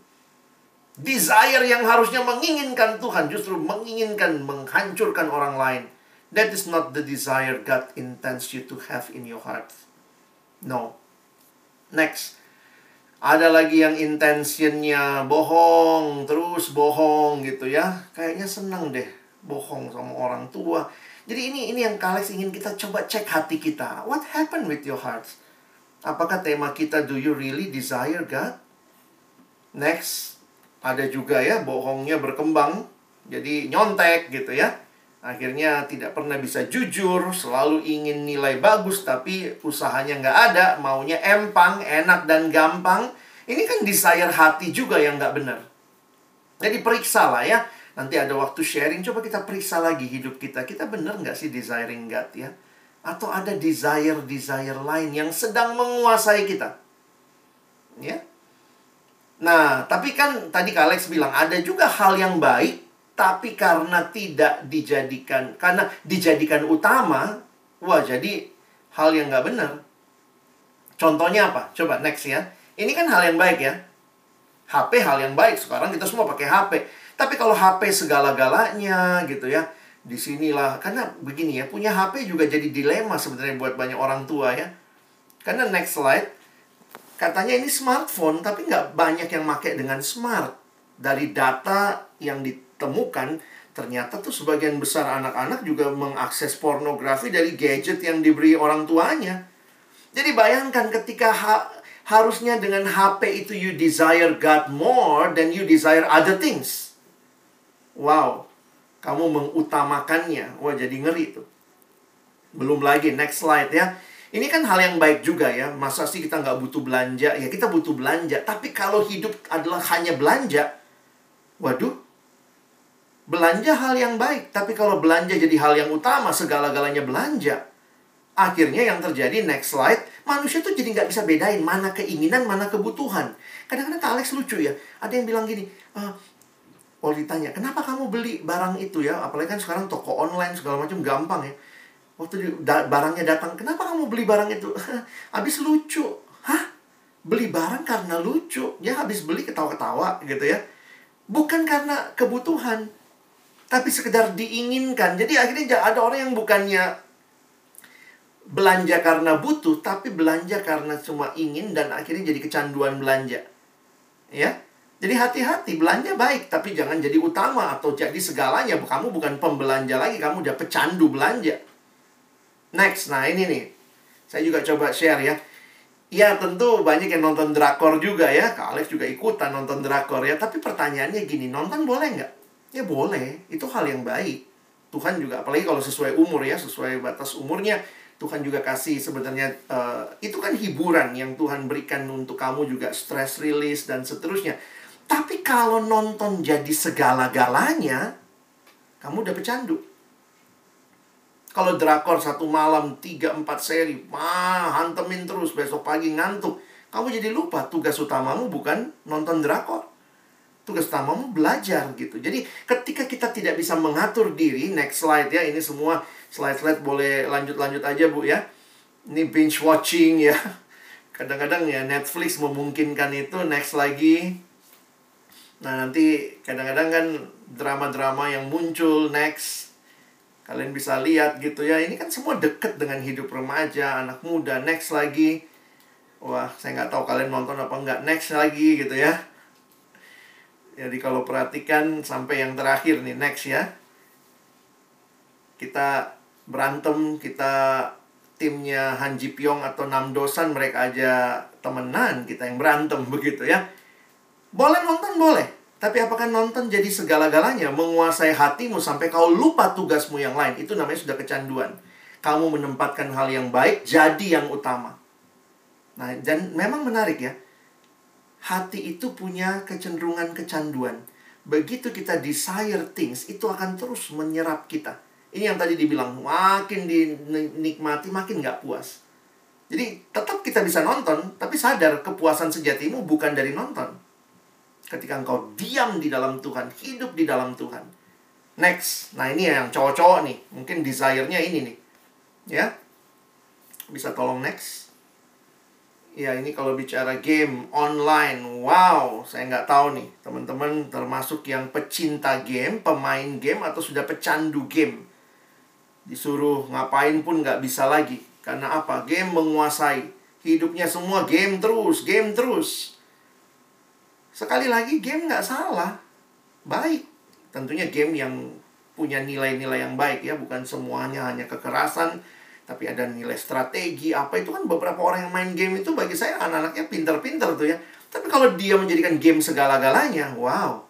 Desire yang harusnya menginginkan Tuhan justru menginginkan menghancurkan orang lain. That is not the desire God intends you to have in your heart. No. Next. Ada lagi yang intentionnya bohong, terus bohong gitu ya. Kayaknya senang deh bohong sama orang tua. Jadi ini ini yang Kalex ingin kita coba cek hati kita. What happened with your heart? Apakah tema kita do you really desire God? Next ada juga ya bohongnya berkembang jadi nyontek gitu ya akhirnya tidak pernah bisa jujur selalu ingin nilai bagus tapi usahanya nggak ada maunya empang enak dan gampang ini kan desire hati juga yang nggak benar Jadi periksa lah ya. Nanti ada waktu sharing, coba kita periksa lagi hidup kita. Kita bener nggak sih desiring God ya? Atau ada desire-desire lain yang sedang menguasai kita? Ya. Nah, tapi kan tadi Kak Alex bilang ada juga hal yang baik, tapi karena tidak dijadikan, karena dijadikan utama, wah jadi hal yang nggak benar. Contohnya apa? Coba next ya. Ini kan hal yang baik ya. HP hal yang baik. Sekarang kita semua pakai HP. Tapi kalau HP segala-galanya gitu ya. Di sinilah. Karena begini ya. Punya HP juga jadi dilema sebenarnya buat banyak orang tua ya. Karena next slide. Katanya ini smartphone. Tapi nggak banyak yang pakai dengan smart. Dari data yang ditemukan. Ternyata tuh sebagian besar anak-anak juga mengakses pornografi dari gadget yang diberi orang tuanya. Jadi bayangkan ketika harusnya dengan HP itu you desire God more than you desire other things. Wow, kamu mengutamakannya. Wah, jadi ngeri tuh. Belum lagi, next slide ya. Ini kan hal yang baik juga ya. Masa sih kita nggak butuh belanja? Ya kita butuh belanja. Tapi kalau hidup adalah hanya belanja, waduh, belanja hal yang baik. Tapi kalau belanja jadi hal yang utama, segala-galanya belanja. Akhirnya yang terjadi, next slide, manusia tuh jadi nggak bisa bedain mana keinginan, mana kebutuhan. Kadang-kadang Kak Alex lucu ya, ada yang bilang gini, oh ditanya, kenapa kamu beli barang itu ya? Apalagi kan sekarang toko online segala macam gampang ya. Waktu da barangnya datang, kenapa kamu beli barang itu? habis lucu. Hah? Beli barang karena lucu. Ya habis beli ketawa-ketawa gitu ya. Bukan karena kebutuhan. Tapi sekedar diinginkan. Jadi akhirnya ada orang yang bukannya belanja karena butuh, tapi belanja karena cuma ingin dan akhirnya jadi kecanduan belanja. Ya. Jadi hati-hati, belanja baik, tapi jangan jadi utama atau jadi segalanya. Kamu bukan pembelanja lagi, kamu udah pecandu belanja. Next, nah ini nih. Saya juga coba share ya. Ya tentu banyak yang nonton drakor juga ya. Kak Alex juga ikutan nonton drakor ya. Tapi pertanyaannya gini, nonton boleh nggak? Ya boleh, itu hal yang baik. Tuhan juga, apalagi kalau sesuai umur ya, sesuai batas umurnya Tuhan juga kasih sebenarnya uh, itu kan hiburan yang Tuhan berikan untuk kamu juga stress release dan seterusnya. Tapi kalau nonton jadi segala-galanya, kamu udah pecandu. Kalau drakor satu malam tiga empat seri, mah hantemin terus besok pagi ngantuk. Kamu jadi lupa tugas utamamu bukan nonton drakor. Tugas utamamu belajar gitu. Jadi ketika kita tidak bisa mengatur diri, next slide ya, ini semua slide-slide boleh lanjut-lanjut aja Bu ya. Ini binge watching ya. Kadang-kadang ya Netflix memungkinkan itu next lagi. Nah, nanti kadang-kadang kan drama-drama yang muncul next kalian bisa lihat gitu ya. Ini kan semua deket dengan hidup remaja, anak muda, next lagi. Wah, saya nggak tahu kalian nonton apa nggak next lagi gitu ya. Jadi kalau perhatikan sampai yang terakhir nih next ya. Kita berantem kita timnya Han Ji Pyong atau Nam Dosan mereka aja temenan kita yang berantem begitu ya boleh nonton boleh tapi apakah nonton jadi segala-galanya? Menguasai hatimu sampai kau lupa tugasmu yang lain. Itu namanya sudah kecanduan. Kamu menempatkan hal yang baik jadi yang utama. Nah dan memang menarik ya. Hati itu punya kecenderungan kecanduan. Begitu kita desire things itu akan terus menyerap kita. Ini yang tadi dibilang, makin dinikmati, makin nggak puas. Jadi tetap kita bisa nonton, tapi sadar kepuasan sejatimu bukan dari nonton. Ketika engkau diam di dalam Tuhan, hidup di dalam Tuhan. Next, nah ini yang cowok-cowok nih, mungkin desire-nya ini nih. Ya, bisa tolong next. Ya, ini kalau bicara game online, wow, saya nggak tahu nih, teman-teman termasuk yang pecinta game, pemain game, atau sudah pecandu game. Disuruh ngapain pun nggak bisa lagi. Karena apa? Game menguasai. Hidupnya semua game terus game terus sekali lagi game nggak salah baik tentunya game yang punya nilai-nilai yang baik ya bukan semuanya hanya kekerasan tapi ada nilai strategi apa itu kan beberapa orang yang main game itu bagi saya anak-anaknya pinter-pinter tuh ya tapi kalau dia menjadikan game segala-galanya wow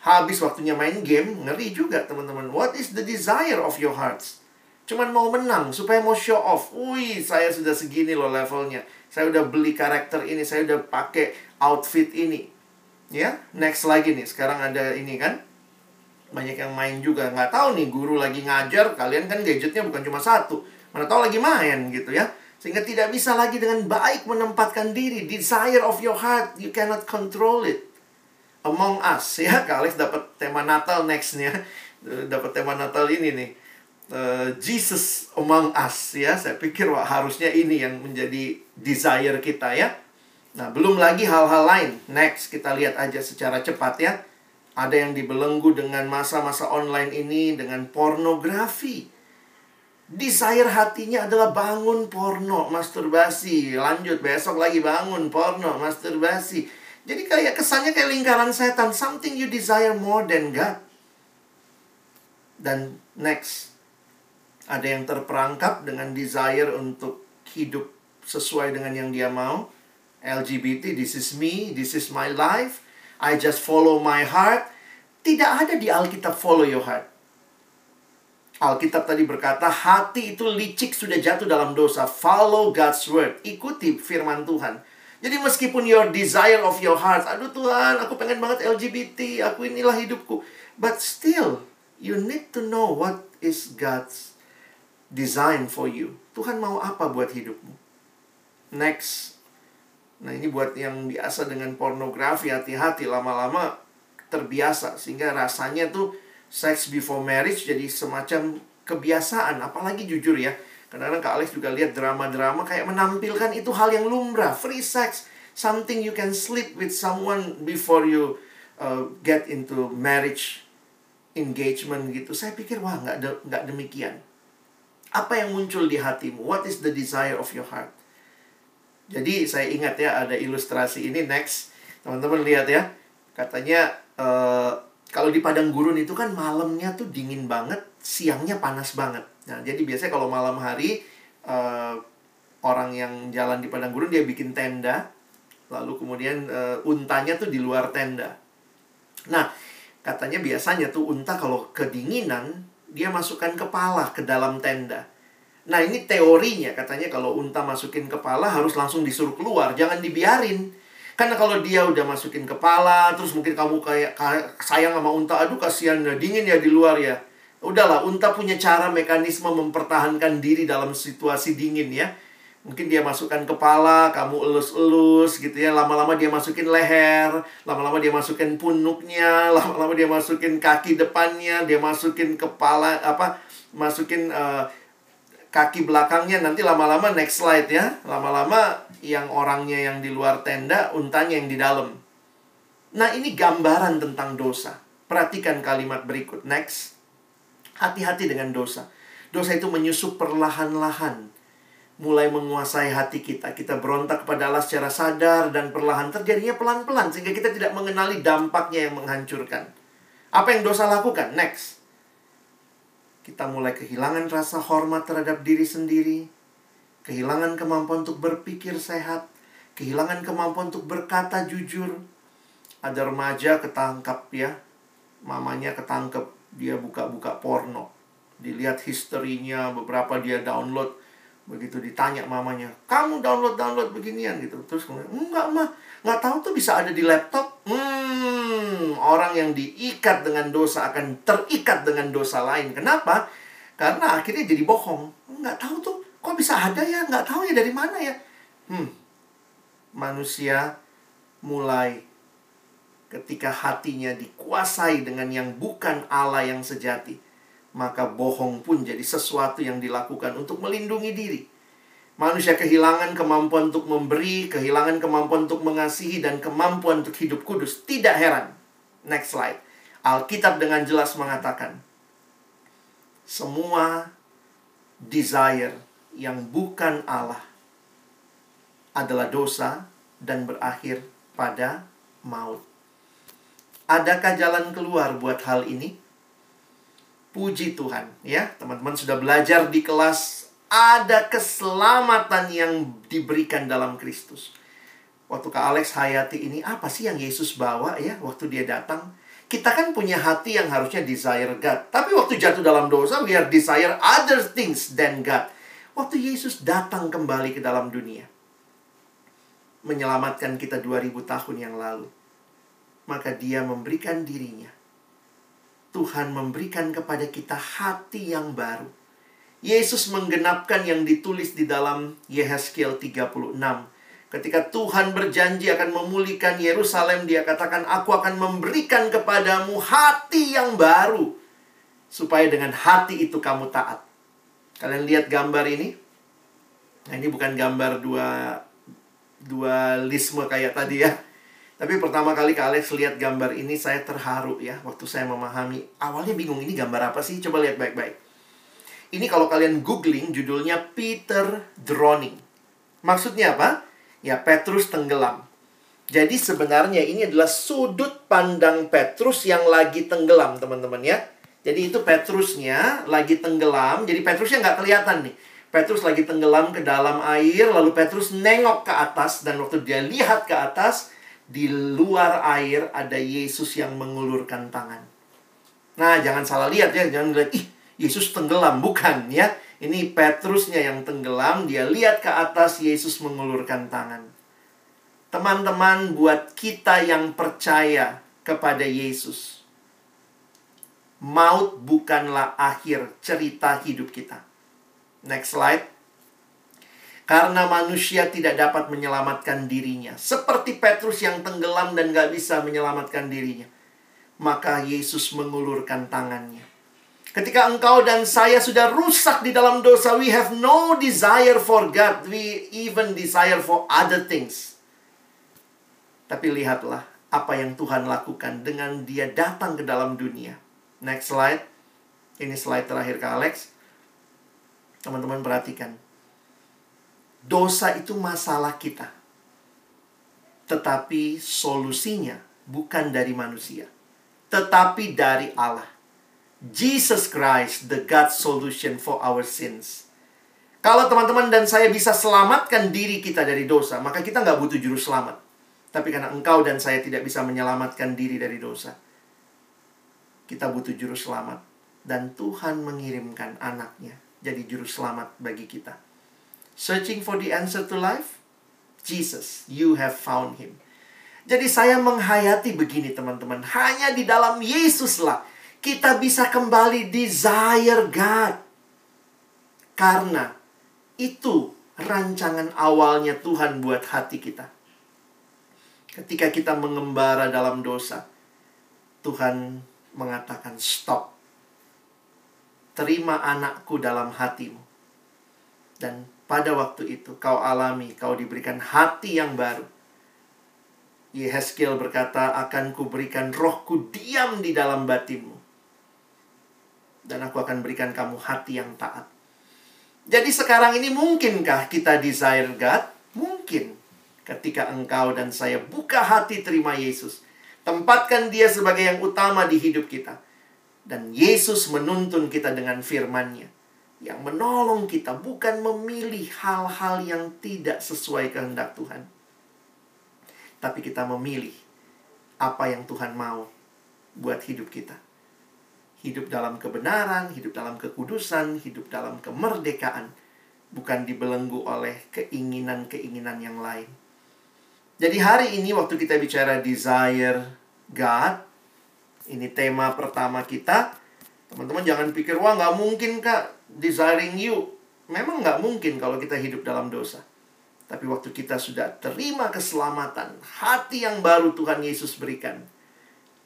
habis waktunya main game, ngeri juga teman-teman. What is the desire of your hearts? Cuman mau menang, supaya mau show off. Wih, saya sudah segini loh levelnya. Saya udah beli karakter ini, saya udah pakai outfit ini. Ya, next lagi nih. Sekarang ada ini kan. Banyak yang main juga. Nggak tahu nih guru lagi ngajar. Kalian kan gadgetnya bukan cuma satu. Mana tahu lagi main gitu ya. Sehingga tidak bisa lagi dengan baik menempatkan diri. Desire of your heart, you cannot control it. Among Us ya. Kak Alex dapat tema Natal nextnya. dapat tema Natal ini nih. Uh, Jesus Among Us ya. Saya pikir wah harusnya ini yang menjadi desire kita ya. Nah, belum lagi hal-hal lain. Next, kita lihat aja secara cepat ya. Ada yang dibelenggu dengan masa-masa online ini dengan pornografi. Desire hatinya adalah bangun porno, masturbasi. Lanjut, besok lagi bangun porno, masturbasi. Jadi kayak kesannya kayak lingkaran setan. Something you desire more than God. Dan next, ada yang terperangkap dengan desire untuk hidup sesuai dengan yang dia mau LGBT, this is me, this is my life. I just follow my heart. Tidak ada di Alkitab follow your heart. Alkitab tadi berkata, hati itu licik sudah jatuh dalam dosa. Follow God's word. Ikuti firman Tuhan. Jadi meskipun your desire of your heart, aduh Tuhan, aku pengen banget LGBT, aku inilah hidupku. But still, you need to know what is God's design for you. Tuhan mau apa buat hidupmu? Next, Nah ini buat yang biasa dengan pornografi hati-hati lama-lama terbiasa sehingga rasanya tuh sex before marriage jadi semacam kebiasaan apalagi jujur ya kadang-kadang Kak Alex juga lihat drama-drama kayak menampilkan itu hal yang lumrah free sex something you can sleep with someone before you uh, get into marriage engagement gitu saya pikir wah nggak de nggak demikian apa yang muncul di hatimu what is the desire of your heart jadi saya ingat ya ada ilustrasi ini next. Teman-teman lihat ya. Katanya uh, kalau di padang gurun itu kan malamnya tuh dingin banget, siangnya panas banget. Nah, jadi biasanya kalau malam hari uh, orang yang jalan di padang gurun dia bikin tenda, lalu kemudian uh, untanya tuh di luar tenda. Nah, katanya biasanya tuh unta kalau kedinginan dia masukkan kepala ke dalam tenda. Nah ini teorinya katanya kalau unta masukin kepala harus langsung disuruh keluar, jangan dibiarin. Karena kalau dia udah masukin kepala, terus mungkin kamu kayak sayang sama unta, aduh kasihan ya, dingin ya di luar ya. Udahlah, unta punya cara mekanisme mempertahankan diri dalam situasi dingin ya. Mungkin dia masukkan kepala, kamu elus-elus gitu ya. Lama-lama dia masukin leher, lama-lama dia masukin punuknya, lama-lama dia masukin kaki depannya, dia masukin kepala apa? Masukin uh, kaki belakangnya nanti lama-lama next slide ya. Lama-lama yang orangnya yang di luar tenda, untanya yang di dalam. Nah, ini gambaran tentang dosa. Perhatikan kalimat berikut. Next. Hati-hati dengan dosa. Dosa itu menyusup perlahan-lahan. Mulai menguasai hati kita. Kita berontak kepada Allah secara sadar dan perlahan. Terjadinya pelan-pelan. Sehingga kita tidak mengenali dampaknya yang menghancurkan. Apa yang dosa lakukan? Next kita mulai kehilangan rasa hormat terhadap diri sendiri, kehilangan kemampuan untuk berpikir sehat, kehilangan kemampuan untuk berkata jujur. Ada remaja ketangkap ya, mamanya ketangkep, dia buka-buka porno. Dilihat historinya, beberapa dia download. Begitu ditanya mamanya, kamu download-download beginian gitu. Terus kemudian, enggak mah, nggak tahu tuh bisa ada di laptop. Hmm, orang yang diikat dengan dosa akan terikat dengan dosa lain. Kenapa? Karena akhirnya jadi bohong. Nggak tahu tuh, kok bisa ada ya? Nggak tahu ya dari mana ya? Hmm, manusia mulai ketika hatinya dikuasai dengan yang bukan Allah yang sejati, maka bohong pun jadi sesuatu yang dilakukan untuk melindungi diri. Manusia kehilangan kemampuan untuk memberi, kehilangan kemampuan untuk mengasihi, dan kemampuan untuk hidup kudus. Tidak heran. Next slide. Alkitab dengan jelas mengatakan, semua desire yang bukan Allah adalah dosa dan berakhir pada maut. Adakah jalan keluar buat hal ini? Puji Tuhan, ya. Teman-teman sudah belajar di kelas ada keselamatan yang diberikan dalam Kristus. Waktu Kak Alex hayati ini, apa sih yang Yesus bawa ya waktu dia datang? Kita kan punya hati yang harusnya desire God. Tapi waktu jatuh dalam dosa, we are desire other things than God. Waktu Yesus datang kembali ke dalam dunia. Menyelamatkan kita 2000 tahun yang lalu. maka dia memberikan dirinya. Tuhan memberikan kepada kita hati yang baru. Yesus menggenapkan yang ditulis di dalam Yehezkiel 36. Ketika Tuhan berjanji akan memulihkan Yerusalem, dia katakan, "Aku akan memberikan kepadamu hati yang baru, supaya dengan hati itu kamu taat." Kalian lihat gambar ini? Nah, ini bukan gambar dua dualisme kayak tadi ya. Tapi pertama kali Kak Alex lihat gambar ini saya terharu ya waktu saya memahami. Awalnya bingung ini gambar apa sih? Coba lihat baik-baik. Ini kalau kalian googling judulnya Peter Drowning. Maksudnya apa? Ya Petrus tenggelam. Jadi sebenarnya ini adalah sudut pandang Petrus yang lagi tenggelam teman-teman ya. Jadi itu Petrusnya lagi tenggelam. Jadi Petrusnya nggak kelihatan nih. Petrus lagi tenggelam ke dalam air, lalu Petrus nengok ke atas, dan waktu dia lihat ke atas, di luar air ada Yesus yang mengulurkan tangan. Nah, jangan salah lihat ya, jangan lihat ih Yesus tenggelam, bukan ya. Ini Petrusnya yang tenggelam, dia lihat ke atas Yesus mengulurkan tangan. Teman-teman, buat kita yang percaya kepada Yesus, maut bukanlah akhir cerita hidup kita. Next slide. Karena manusia tidak dapat menyelamatkan dirinya. Seperti Petrus yang tenggelam dan gak bisa menyelamatkan dirinya. Maka Yesus mengulurkan tangannya. Ketika engkau dan saya sudah rusak di dalam dosa, we have no desire for God. We even desire for other things. Tapi lihatlah apa yang Tuhan lakukan dengan dia datang ke dalam dunia. Next slide. Ini slide terakhir ke Alex. Teman-teman perhatikan Dosa itu masalah kita. Tetapi solusinya bukan dari manusia, tetapi dari Allah. Jesus Christ, the God solution for our sins. Kalau teman-teman dan saya bisa selamatkan diri kita dari dosa, maka kita nggak butuh juru selamat. Tapi karena engkau dan saya tidak bisa menyelamatkan diri dari dosa, kita butuh juru selamat. Dan Tuhan mengirimkan anaknya jadi juru selamat bagi kita. Searching for the answer to life? Jesus, you have found him. Jadi saya menghayati begini teman-teman. Hanya di dalam Yesuslah kita bisa kembali desire God. Karena itu rancangan awalnya Tuhan buat hati kita. Ketika kita mengembara dalam dosa, Tuhan mengatakan stop. Terima anakku dalam hatimu. Dan pada waktu itu kau alami, kau diberikan hati yang baru. Yehezkiel berkata, akan kuberikan rohku diam di dalam batinmu. Dan aku akan berikan kamu hati yang taat. Jadi sekarang ini mungkinkah kita desire God? Mungkin. Ketika engkau dan saya buka hati terima Yesus. Tempatkan dia sebagai yang utama di hidup kita. Dan Yesus menuntun kita dengan firman-Nya yang menolong kita, bukan memilih hal-hal yang tidak sesuai kehendak Tuhan. Tapi kita memilih apa yang Tuhan mau buat hidup kita. Hidup dalam kebenaran, hidup dalam kekudusan, hidup dalam kemerdekaan, bukan dibelenggu oleh keinginan-keinginan yang lain. Jadi hari ini waktu kita bicara desire God, ini tema pertama kita. Teman-teman jangan pikir, wah nggak mungkin kak desiring you. Memang nggak mungkin kalau kita hidup dalam dosa. Tapi waktu kita sudah terima keselamatan, hati yang baru Tuhan Yesus berikan.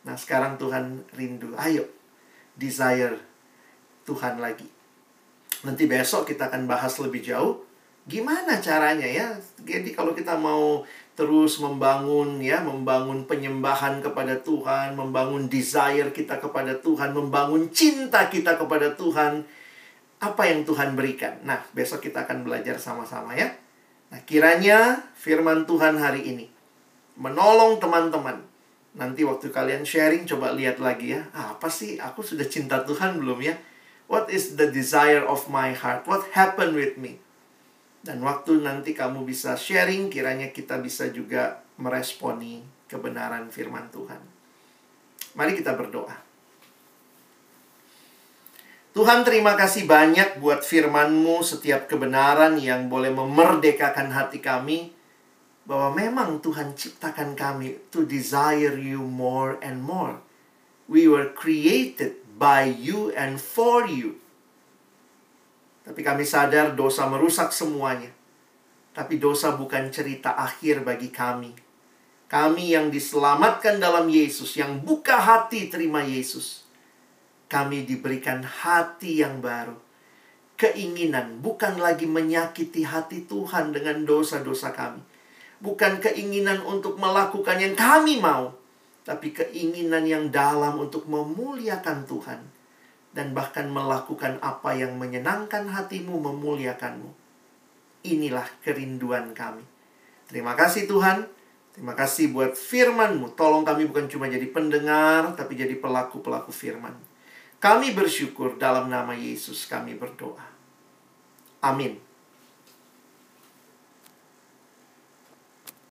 Nah sekarang Tuhan rindu, ayo desire Tuhan lagi. Nanti besok kita akan bahas lebih jauh gimana caranya ya. Jadi kalau kita mau terus membangun ya, membangun penyembahan kepada Tuhan, membangun desire kita kepada Tuhan, membangun cinta kita kepada Tuhan, apa yang Tuhan berikan. Nah, besok kita akan belajar sama-sama ya. Nah, kiranya firman Tuhan hari ini menolong teman-teman. Nanti waktu kalian sharing coba lihat lagi ya. Ah, apa sih aku sudah cinta Tuhan belum ya? What is the desire of my heart? What happened with me? Dan waktu nanti kamu bisa sharing, kiranya kita bisa juga meresponi kebenaran firman Tuhan. Mari kita berdoa. Tuhan terima kasih banyak buat firman-Mu setiap kebenaran yang boleh memerdekakan hati kami bahwa memang Tuhan ciptakan kami to desire you more and more. We were created by you and for you. Tapi kami sadar dosa merusak semuanya. Tapi dosa bukan cerita akhir bagi kami. Kami yang diselamatkan dalam Yesus, yang buka hati terima Yesus. Kami diberikan hati yang baru. Keinginan bukan lagi menyakiti hati Tuhan dengan dosa-dosa kami. Bukan keinginan untuk melakukan yang kami mau, tapi keinginan yang dalam untuk memuliakan Tuhan dan bahkan melakukan apa yang menyenangkan hatimu, memuliakanmu. Inilah kerinduan kami. Terima kasih Tuhan. Terima kasih buat firman-Mu. Tolong kami bukan cuma jadi pendengar, tapi jadi pelaku-pelaku firman. Kami bersyukur dalam nama Yesus kami berdoa. Amin.